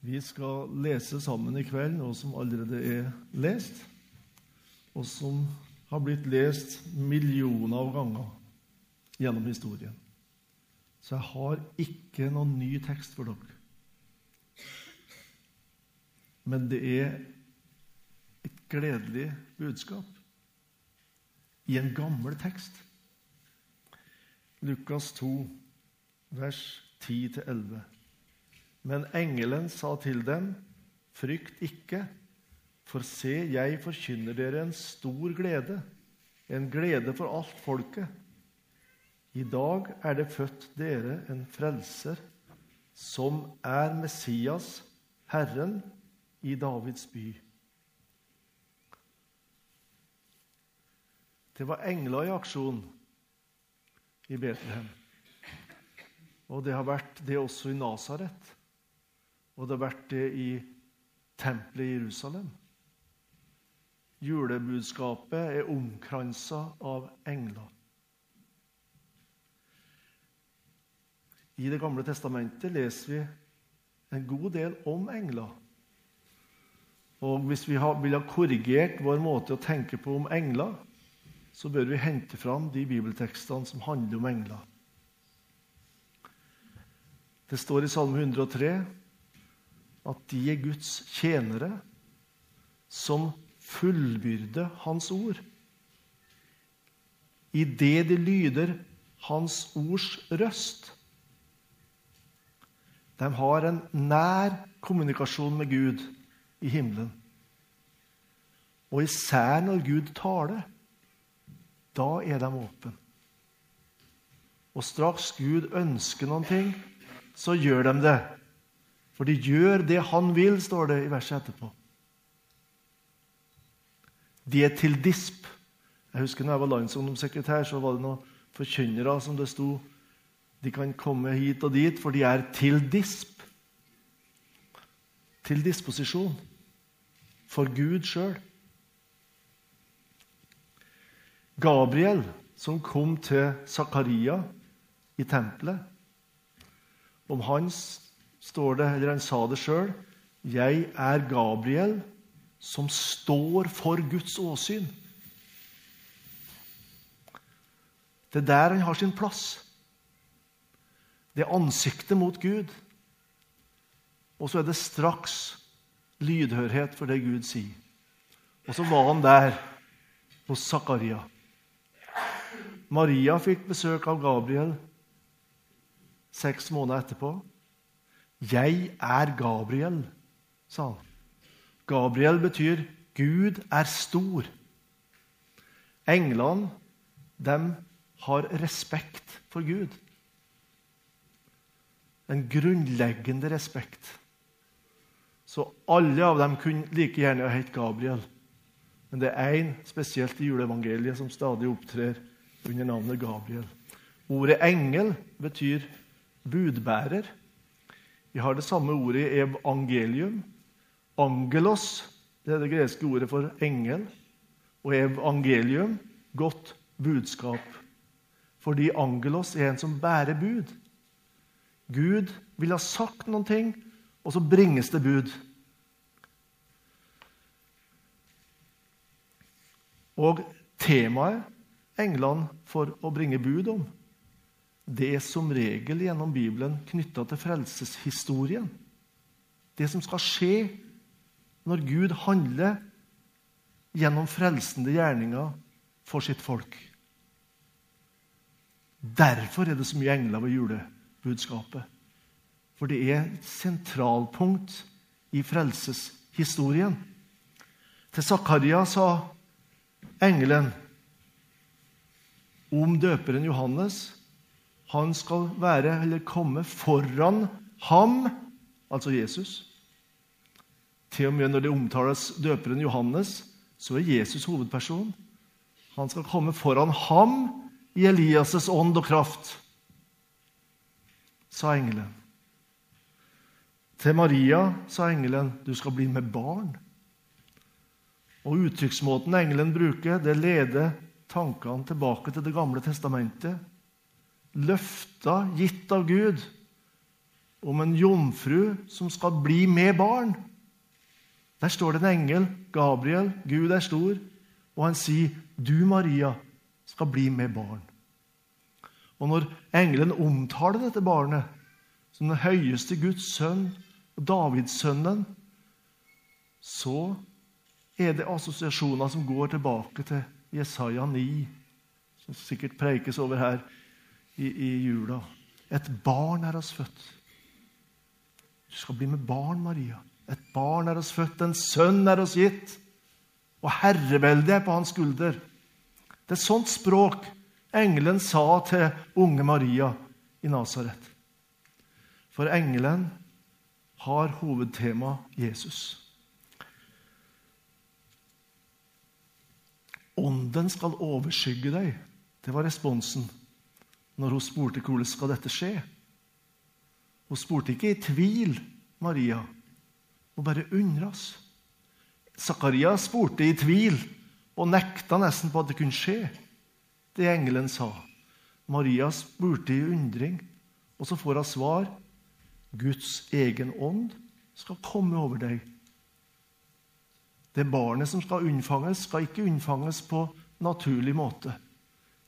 Vi skal lese sammen i kveld noe som allerede er lest, og som har blitt lest millioner av ganger gjennom historien. Så jeg har ikke noen ny tekst for dere. Men det er et gledelig budskap i en gammel tekst. Lukas 2, vers 10-11. Men engelen sa til dem, frykt ikke, for se, jeg forkynner dere en stor glede, en glede for alt folket. I dag er det født dere en frelser, som er Messias, Herren, i Davids by. Det var engler i aksjon i Betlehem. Og det har vært det også i Nasaret. Og det har vært det i tempelet i Jerusalem. Julebudskapet er omkransa av engler. I Det gamle testamentet leser vi en god del om engler. Og hvis vi vil ha korrigert vår måte å tenke på om engler, så bør vi hente fram de bibeltekstene som handler om engler. Det står i Salme 103 at de er Guds tjenere som fullbyrder Hans ord. I det de lyder Hans ords røst. De har en nær kommunikasjon med Gud i himmelen. Og især når Gud taler, da er de åpne. Og straks Gud ønsker noen ting, så gjør de det. For de gjør det han vil, står det i verset etterpå. De er til disp. Jeg husker når jeg var landsungdomssekretær, så var det noen forkynnere som det sto De kan komme hit og dit, for de er til disp. Til disposisjon. For Gud sjøl. Gabriel, som kom til Zakaria i tempelet Om hans står det, eller han sa det sjøl, 'Jeg er Gabriel, som står for Guds åsyn'. Det er der han har sin plass. Det er ansiktet mot Gud. Og så er det straks lydhørhet for det Gud sier. Og så var han der hos Zakaria. Maria fikk besøk av Gabriel seks måneder etterpå. 'Jeg er Gabriel', sa han. Gabriel betyr 'Gud er stor'. Englene de har respekt for Gud. En grunnleggende respekt. Så alle av dem kunne like gjerne ha hett Gabriel. Men det er én spesielt i juleevangeliet som stadig opptrer under navnet Gabriel. Ordet engel betyr budbærer. Vi har det samme ordet i evangelium. Angelos det er det greske ordet for engel. Og evangelium godt budskap. Fordi angelos er en som bærer bud. Gud vil ha sagt noen ting, og så bringes det bud. Og temaet englene for å bringe bud om, det er som regel gjennom Bibelen knytta til frelseshistorien. Det som skal skje når Gud handler gjennom frelsende gjerninger for sitt folk. Derfor er det så mye engler ved julebudskapet. For det er et sentralpunkt i frelseshistorien. Til Zakaria sa engelen om døperen Johannes han skal være, eller komme foran ham, altså Jesus. Til og med når det omtales døperen Johannes, så er Jesus hovedperson. Han skal komme foran ham i Elias' ånd og kraft, sa engelen. Til Maria sa engelen, 'Du skal bli med barn'. Og Uttrykksmåten engelen bruker, det leder tankene tilbake til Det gamle testamentet løfter gitt av Gud om en jomfru som skal bli med barn. Der står det en engel, Gabriel, Gud er stor, og han sier, 'Du, Maria, skal bli med barn'. Og når engelen omtaler dette barnet som den høyeste Guds sønn, Davidssønnen, så er det assosiasjoner som går tilbake til Jesaja 9, som sikkert preikes over her i, i jula. Et barn er oss født. Du skal bli med barn, Maria. Et barn er oss født, en sønn er oss gitt. Og herreveldet er på hans skulder. Det er sånt språk engelen sa til unge Maria i Nasaret. For engelen har hovedtema Jesus. Ånden skal overskygge deg. Det var responsen når hun spurte hvordan skal dette skje. Hun spurte ikke i tvil, Maria. Hun bare undres. Zakaria spurte i tvil og nekta nesten på at det kunne skje, det engelen sa. Maria spurte i undring, og så får hun svar. Guds egen ånd skal komme over deg. Det barnet som skal unnfanges, skal ikke unnfanges på naturlig måte.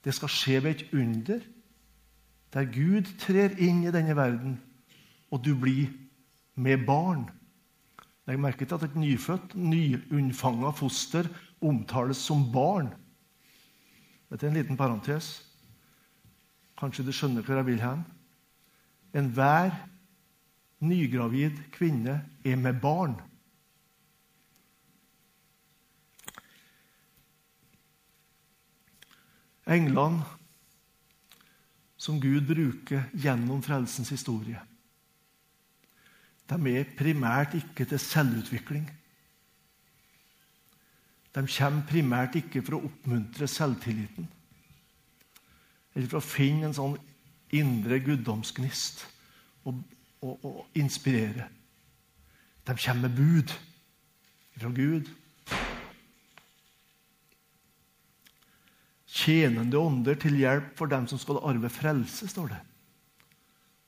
Det skal skje ved et under, der Gud trer inn i denne verden, og du blir med barn. Legg merke til at et nyfødt, nyunnfanga foster omtales som barn. Dette er en liten parentes. Kanskje du skjønner hvor jeg vil hen? Enhver nygravid kvinne er med barn. Englene som Gud bruker gjennom frelsens historie de er primært ikke til selvutvikling. De kommer primært ikke for å oppmuntre selvtilliten eller for å finne en sånn indre guddomsgnist og, og, og inspirere. De kommer med bud fra Gud. Tjenende ånder til hjelp for dem som skal arve frelse, står det.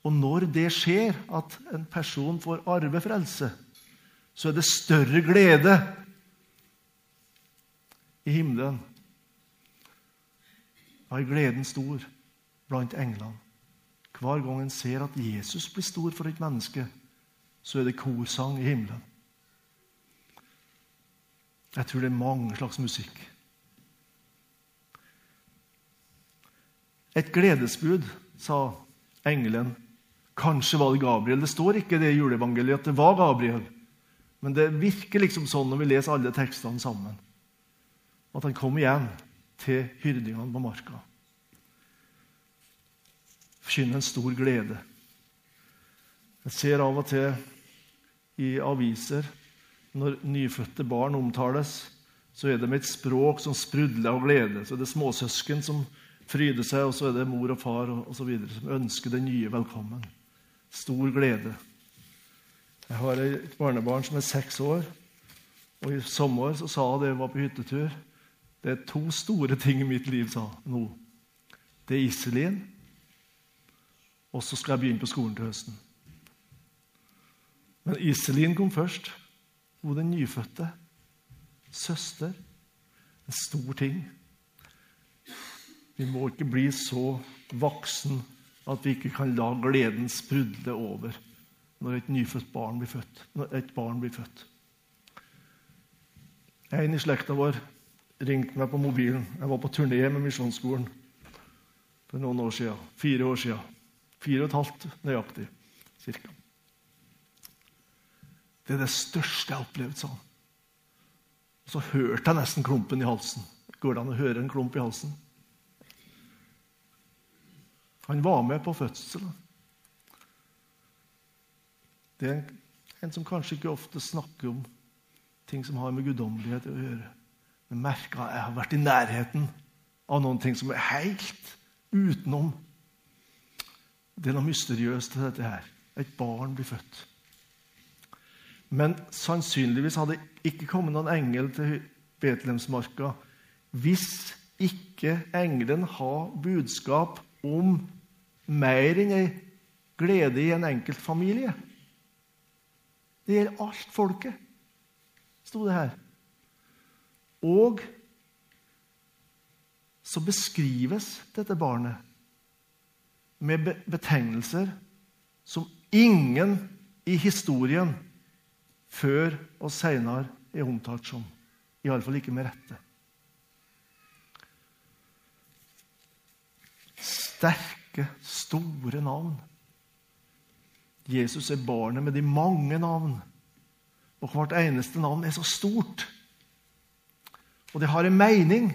Og når det skjer, at en person får arve frelse, så er det større glede i himmelen. Da er gleden stor blant englene. Hver gang en ser at Jesus blir stor for et menneske, så er det korsang i himmelen. Jeg tror det er mange slags musikk. Et gledesbud, sa engelen Kanskje var det Gabriel. Det står ikke det i juleevangeliet at det var Gabriel. Men det virker liksom sånn når vi leser alle tekstene sammen, at han kom igjen til hyrdingene på marka. Forkynner en stor glede. Jeg ser av og til i aviser når nyfødte barn omtales, så er det med et språk som sprudler av glede. Så er det småsøsken som fryder seg, og så er det mor og far og, så videre, som ønsker den nye velkommen stor glede. Jeg har et barnebarn som er seks år. Og I sommer så sa det jeg var på hyttetur Det er to store ting i mitt liv sa nå. Det er Iselin, og så skal jeg begynne på skolen til høsten. Men Iselin kom først. Hun den nyfødte. Søster. En stor ting. Vi må ikke bli så voksen at vi ikke kan la gleden sprudle over når et nyfødt barn blir født. Når et barn blir født. En i slekta vår ringte meg på mobilen. Jeg var på turné med Misjonsskolen for noen år siden. Fire år siden. Fire og et halvt nøyaktig, cirka. Det er det største jeg har opplevd, sa han. Så hørte jeg nesten klumpen i halsen. Går det an å høre en klump i halsen? Han var med på fødselen. Det er en, som kanskje ikke ofte snakker om ting som har med guddommelighet å gjøre. Men merka jeg har vært i nærheten av noen ting som er helt utenom. Det er noe mysteriøst til dette her. Et barn blir født. Men sannsynligvis hadde ikke kommet noen engel til Betlehemsmarka hvis ikke engelen har budskap om mer enn ei glede i en enkelt familie. Det gjelder alt folket, sto det her. Og så beskrives dette barnet med betegnelser som ingen i historien før og seinere er omtalt som. Iallfall ikke med rette. Sterke, store navn. Jesus er barnet med de mange navn. Og hvert eneste navn er så stort. Og det har en mening.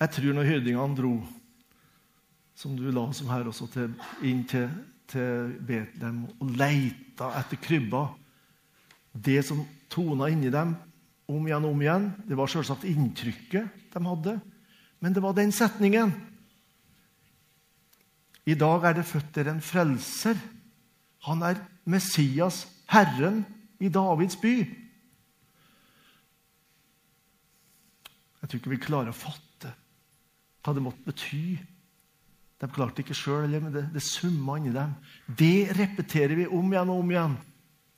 Jeg tror når hyrdingene dro, som du la som her også, til, inn til, til Betlehem og leita etter krybba Det som tona inni dem om igjen og om igjen, det var selvsagt inntrykket de hadde, men det var den setningen. I dag er det født der en frelser. Han er Messias, Herren i Davids by. Jeg tror ikke vi klarer å fatte hva det måtte bety. De klarte ikke sjøl, men det, det summa inni dem. Det repeterer vi om igjen og om igjen.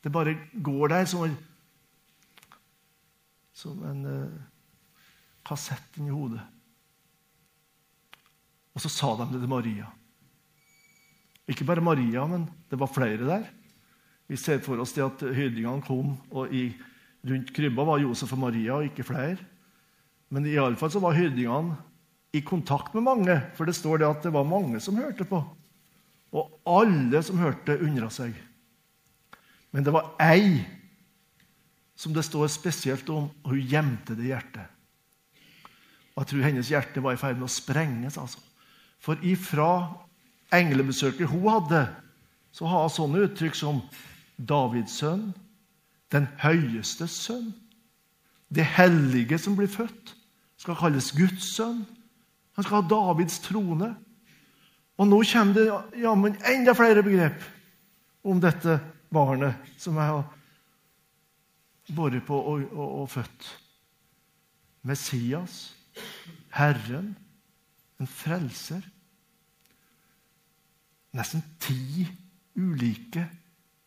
Det bare går der som en, som en uh, kassett inni hodet. Og så sa de det til Maria. Ikke bare Maria, men det var flere der. Vi ser for oss det at hyrdingene kom, og i, rundt krybba var Josef og Maria, og ikke flere. Men iallfall var hyrdingene i kontakt med mange, for det står det at det var mange som hørte på. Og alle som hørte, undra seg. Men det var ei som det står spesielt om, og hun gjemte det i hjertet. Og jeg tror hennes hjerte var i ferd med å sprenges. altså. For ifra englebesøket hun hadde, så har hun sånne uttrykk som Davids sønn, den høyestes sønn, det hellige som blir født, skal kalles Guds sønn. Han skal ha Davids trone. Og nå kommer det jammen enda flere begrep om dette barnet som jeg har båret på og, og, og født. Messias, Herren, en frelser. Nesten ti ulike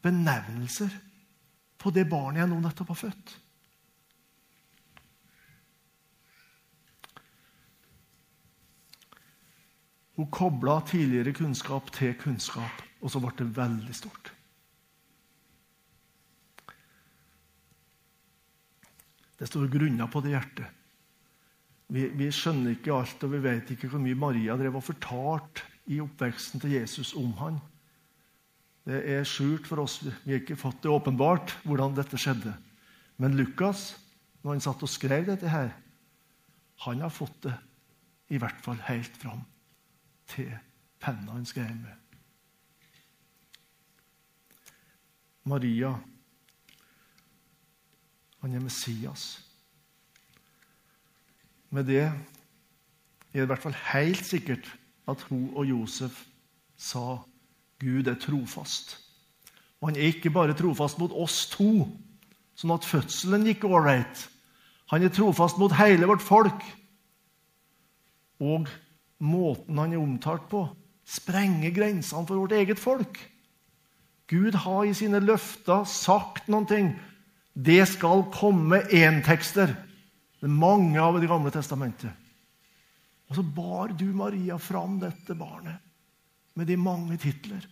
benevnelser på det barnet jeg nå nettopp har født. Hun kobla tidligere kunnskap til kunnskap, og så ble det veldig stort. Det står grunner på det hjertet. Vi, vi, skjønner ikke alt, og vi vet ikke hvor mye Maria drev og fortalte i oppveksten til Jesus om han. Det er skjult for oss. Vi har ikke fått det åpenbart hvordan dette skjedde. Men Lukas, når han satt og skrev dette her, han har fått det i hvert fall helt fram til penna han skrev med. Maria, han er Messias. Med det er det i hvert fall helt sikkert at hun og Josef sa Gud er trofast. Og han er ikke bare trofast mot oss to, sånn at fødselen gikk ålreit. Han er trofast mot hele vårt folk. Og måten han er omtalt på, sprenger grensene for vårt eget folk. Gud har i sine løfter sagt noen ting. Det skal komme én-tekster. Det er mange av Det gamle testamentet. Og så bar du, Maria, fram dette barnet med de mange titler.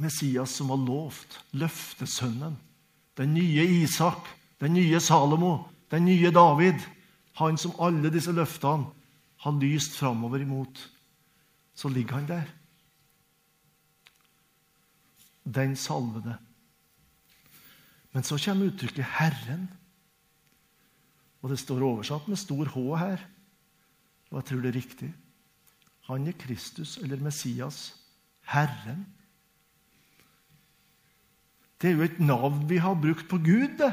Messias som var lovt, løftesønnen, den nye Isak, den nye Salomo, den nye David. Han som alle disse løftene har lyst framover imot. Så ligger han der. Den salvede. Men så kommer uttrykket 'Herren'. Og det står oversatt med stor H her. Og jeg tror det er riktig. Han er Kristus, eller Messias, Herren. Det er jo et navn vi har brukt på Gud. det.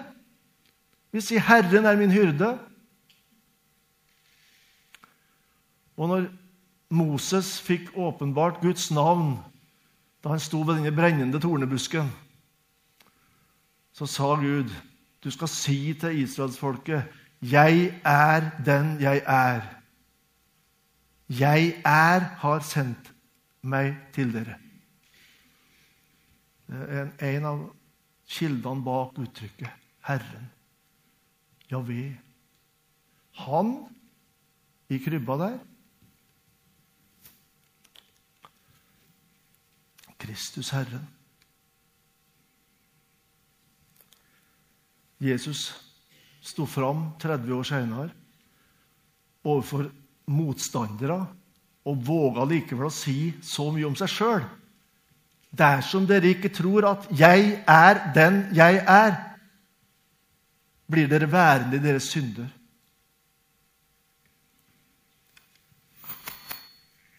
Vi sier 'Herren er min hyrde'. Og når Moses fikk åpenbart Guds navn da han sto ved denne brennende tornebusken, så sa Gud, du skal si til israelsfolket, 'Jeg er den jeg er'. 'Jeg er, har sendt meg til dere'. Det er en av kildene bak uttrykket 'Herren'. Javé. Han i krybba der Kristus Herren. Jesus sto fram 30 år senere overfor motstandere og våga likevel å si så mye om seg sjøl. Dersom dere ikke tror at 'jeg er den jeg er', blir dere værende i deres synder.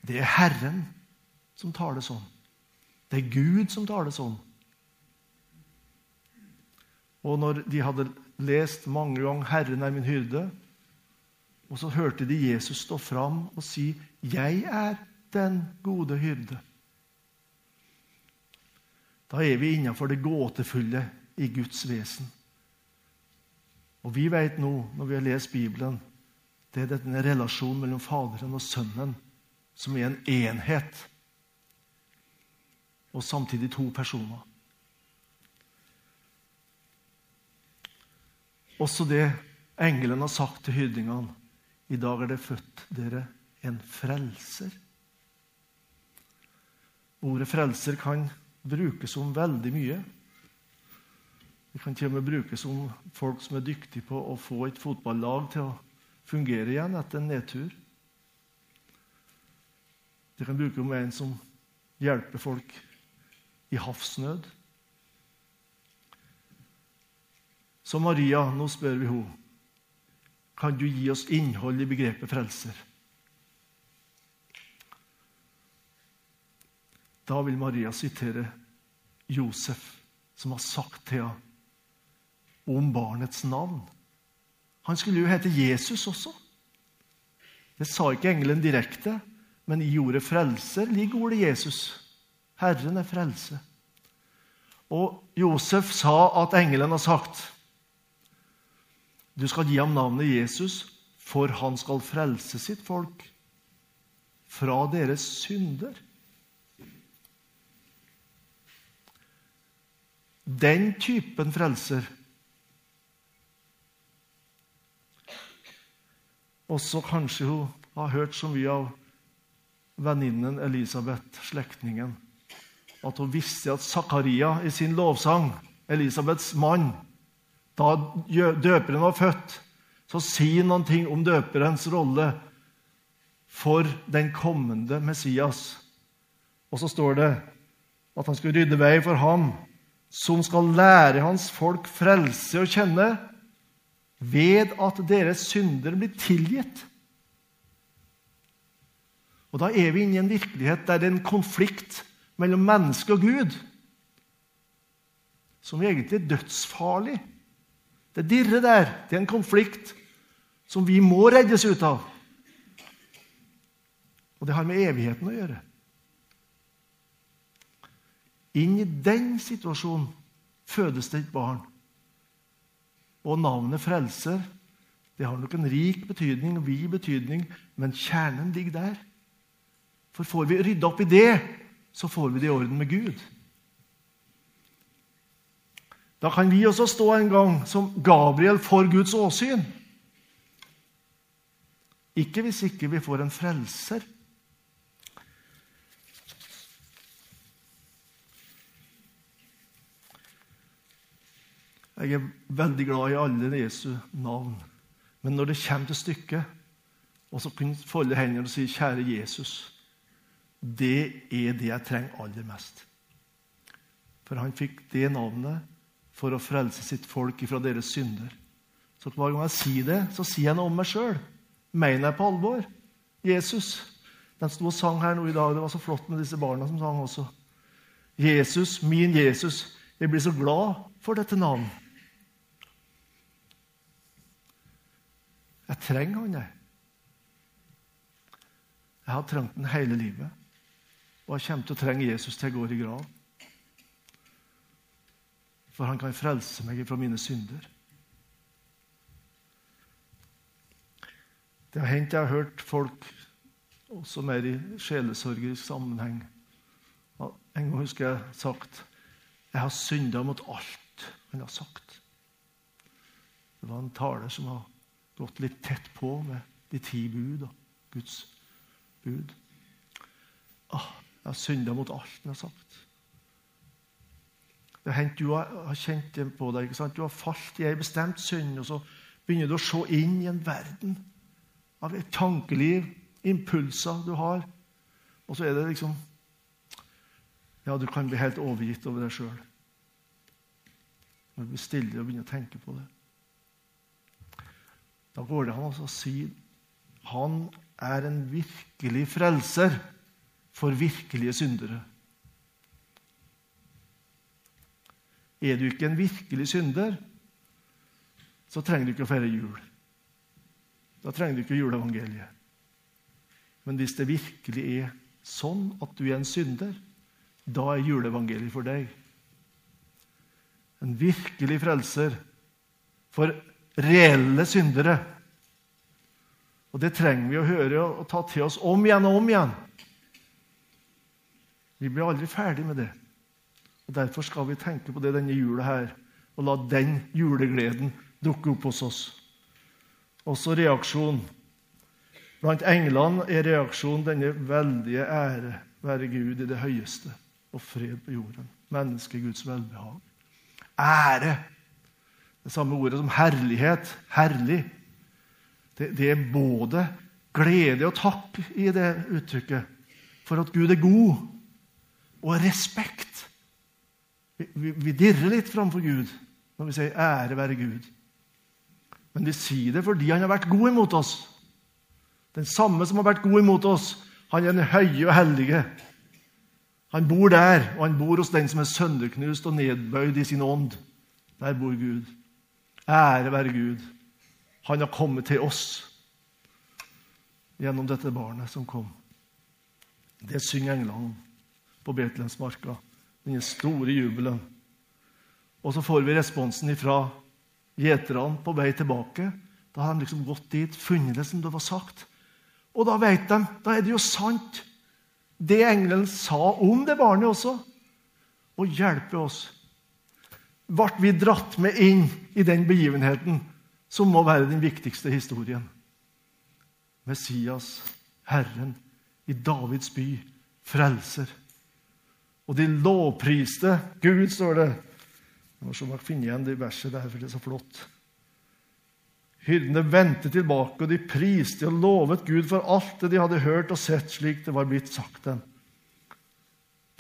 Det er Herren som taler sånn. Det er Gud som taler sånn. Og når de hadde lest mange ganger 'Herren er min hyrde', og så hørte de Jesus stå fram og si 'Jeg er den gode hyrde', da er vi innenfor det gåtefulle i Guds vesen. Og vi vet nå, når vi har lest Bibelen, det er denne relasjonen mellom Faderen og Sønnen som er en enhet, og samtidig to personer. Også det engelen har sagt til hyrdingene. I dag er det født dere en frelser. Ordet 'frelser' kan brukes om veldig mye. Det kan til og med brukes om folk som er dyktige på å få et fotballag til å fungere igjen etter en nedtur. Det kan brukes om en som hjelper folk i havsnød. Så Maria, nå spør vi henne, kan du gi oss innhold i begrepet frelser? Da vil Maria sitere Josef, som har sagt til henne om barnets navn. Han skulle jo hete Jesus også. Det sa ikke engelen direkte, men i ordet 'frelser' ligger ordet Jesus. Herren er frelse. Og Josef sa at engelen har sagt du skal gi ham navnet Jesus, for han skal frelse sitt folk fra deres synder. Den typen frelser Også kanskje hun har hørt så mye av venninnen Elisabeth, slektningen, at hun visste at Zakaria i sin lovsang, Elisabeths mann, da døperen var født, så noen ting om døperens rolle for den kommende Messias. Og så står det at han skal rydde vei for ham som skal lære hans folk frelse å kjenne, ved at deres synder blir tilgitt. Og Da er vi inne i en virkelighet der det er en konflikt mellom menneske og Gud som egentlig er dødsfarlig. Det dirrer der. Det er en konflikt som vi må reddes ut av. Og det har med evigheten å gjøre. Inn i den situasjonen fødes det et barn. Og navnet Frelser det har nok en rik betydning, vid betydning, men kjernen ligger der. For får vi rydda opp i det, så får vi det i orden med Gud. Da kan vi også stå en gang som Gabriel for Guds åsyn. Ikke hvis ikke vi får en frelser. Jeg er veldig glad i alle Jesu navn. Men når det kommer til stykket, og så kunne folde hendene og si 'Kjære Jesus', det er det jeg trenger aller mest. For han fikk det navnet for å frelse sitt folk fra deres synder. Så hver gang jeg sier det, så sier jeg noe om meg sjøl. Mener jeg på alvor. Jesus. Den sto og sang her nå i dag. Det var så flott med disse barna som sang også. Jesus, min Jesus. Jeg blir så glad for dette navnet. Jeg trenger han, jeg. Jeg har trengt den hele livet. Og jeg kommer til å trenge Jesus til jeg går i grav for han kan frelse meg fra mine synder. Det har hendt jeg har hørt folk også mer i sjelesorgerisk sammenheng. En gang husker jeg sagt jeg har synda mot alt han har sagt. Det var en taler som har gått litt tett på med de ti bud og Guds bud. Ah, jeg har synda mot alt han har sagt. Det har hendt du har kjent det på deg. ikke sant? Du har falt i ei bestemt synd, og så begynner du å se inn i en verden av et tankeliv, impulser du har. Og så er det liksom Ja, du kan bli helt overgitt over deg sjøl. Når du blir stille og begynner å tenke på det. Da går det an å si han er en virkelig frelser for virkelige syndere. Er du ikke en virkelig synder, så trenger du ikke å feire jul. Da trenger du ikke juleevangeliet. Men hvis det virkelig er sånn at du er en synder, da er juleevangeliet for deg. En virkelig frelser for reelle syndere. Og det trenger vi å høre og ta til oss om igjen og om igjen. Vi blir aldri ferdig med det. Og Derfor skal vi tenke på det denne jula her, og la den julegleden dukke opp hos oss. Også reaksjon. Blant englene er reaksjonen denne veldige ære være Gud i det høyeste og fred på jorden. Menneske Guds velbehag. Ære. Det samme ordet som herlighet. Herlig. Det, det er både glede og takk i det uttrykket for at Gud er god, og respekt. Vi, vi, dirrer litt framfor Gud når vi sier 'ære være Gud'. Men vi sier det fordi han har vært god imot oss. Den samme som har vært god imot oss. Han er den høye og hellige. Han bor der, og han bor hos den som er sønderknust og nedbøyd i sin ånd. Der bor Gud. Ære være Gud. Han har kommet til oss gjennom dette barnet som kom. Det synger englene på Betlehemsmarka. Denne store jubelen. Og så får vi responsen ifra gjeterne på vei tilbake. Da har de liksom gått dit, funnet det som det var sagt. Og da vet de da er det jo sant, det engelen sa om det barnet også, og hjelper oss. Ble vi dratt med inn i den begivenheten som må være den viktigste historien? Messias, Herren, i Davids by, frelser. Og de lovpriste Gud, står det, jeg må se om jeg igjen det verset der, for det er så flott. Hyrdene vendte tilbake, og de priste og lovet Gud for alt det de hadde hørt og sett, slik det var blitt sagt dem.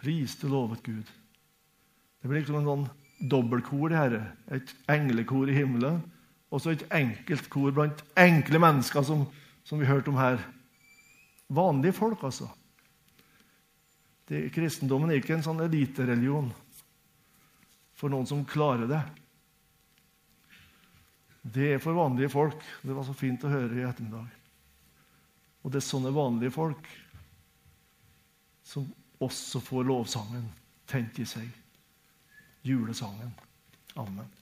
Priste og lovet Gud. Det blir liksom en sånn dobbeltkor, det herre. Et englekor i himmelen, og så et enkelt kor blant enkle mennesker, som, som vi hørte om her. Vanlige folk, altså. Det, kristendommen er ikke en sånn elitereligion for noen som klarer det. Det er for vanlige folk. Det var så fint å høre i ettermiddag. Og det er sånne vanlige folk som også får lovsangen tent i seg. Julesangen. Amen.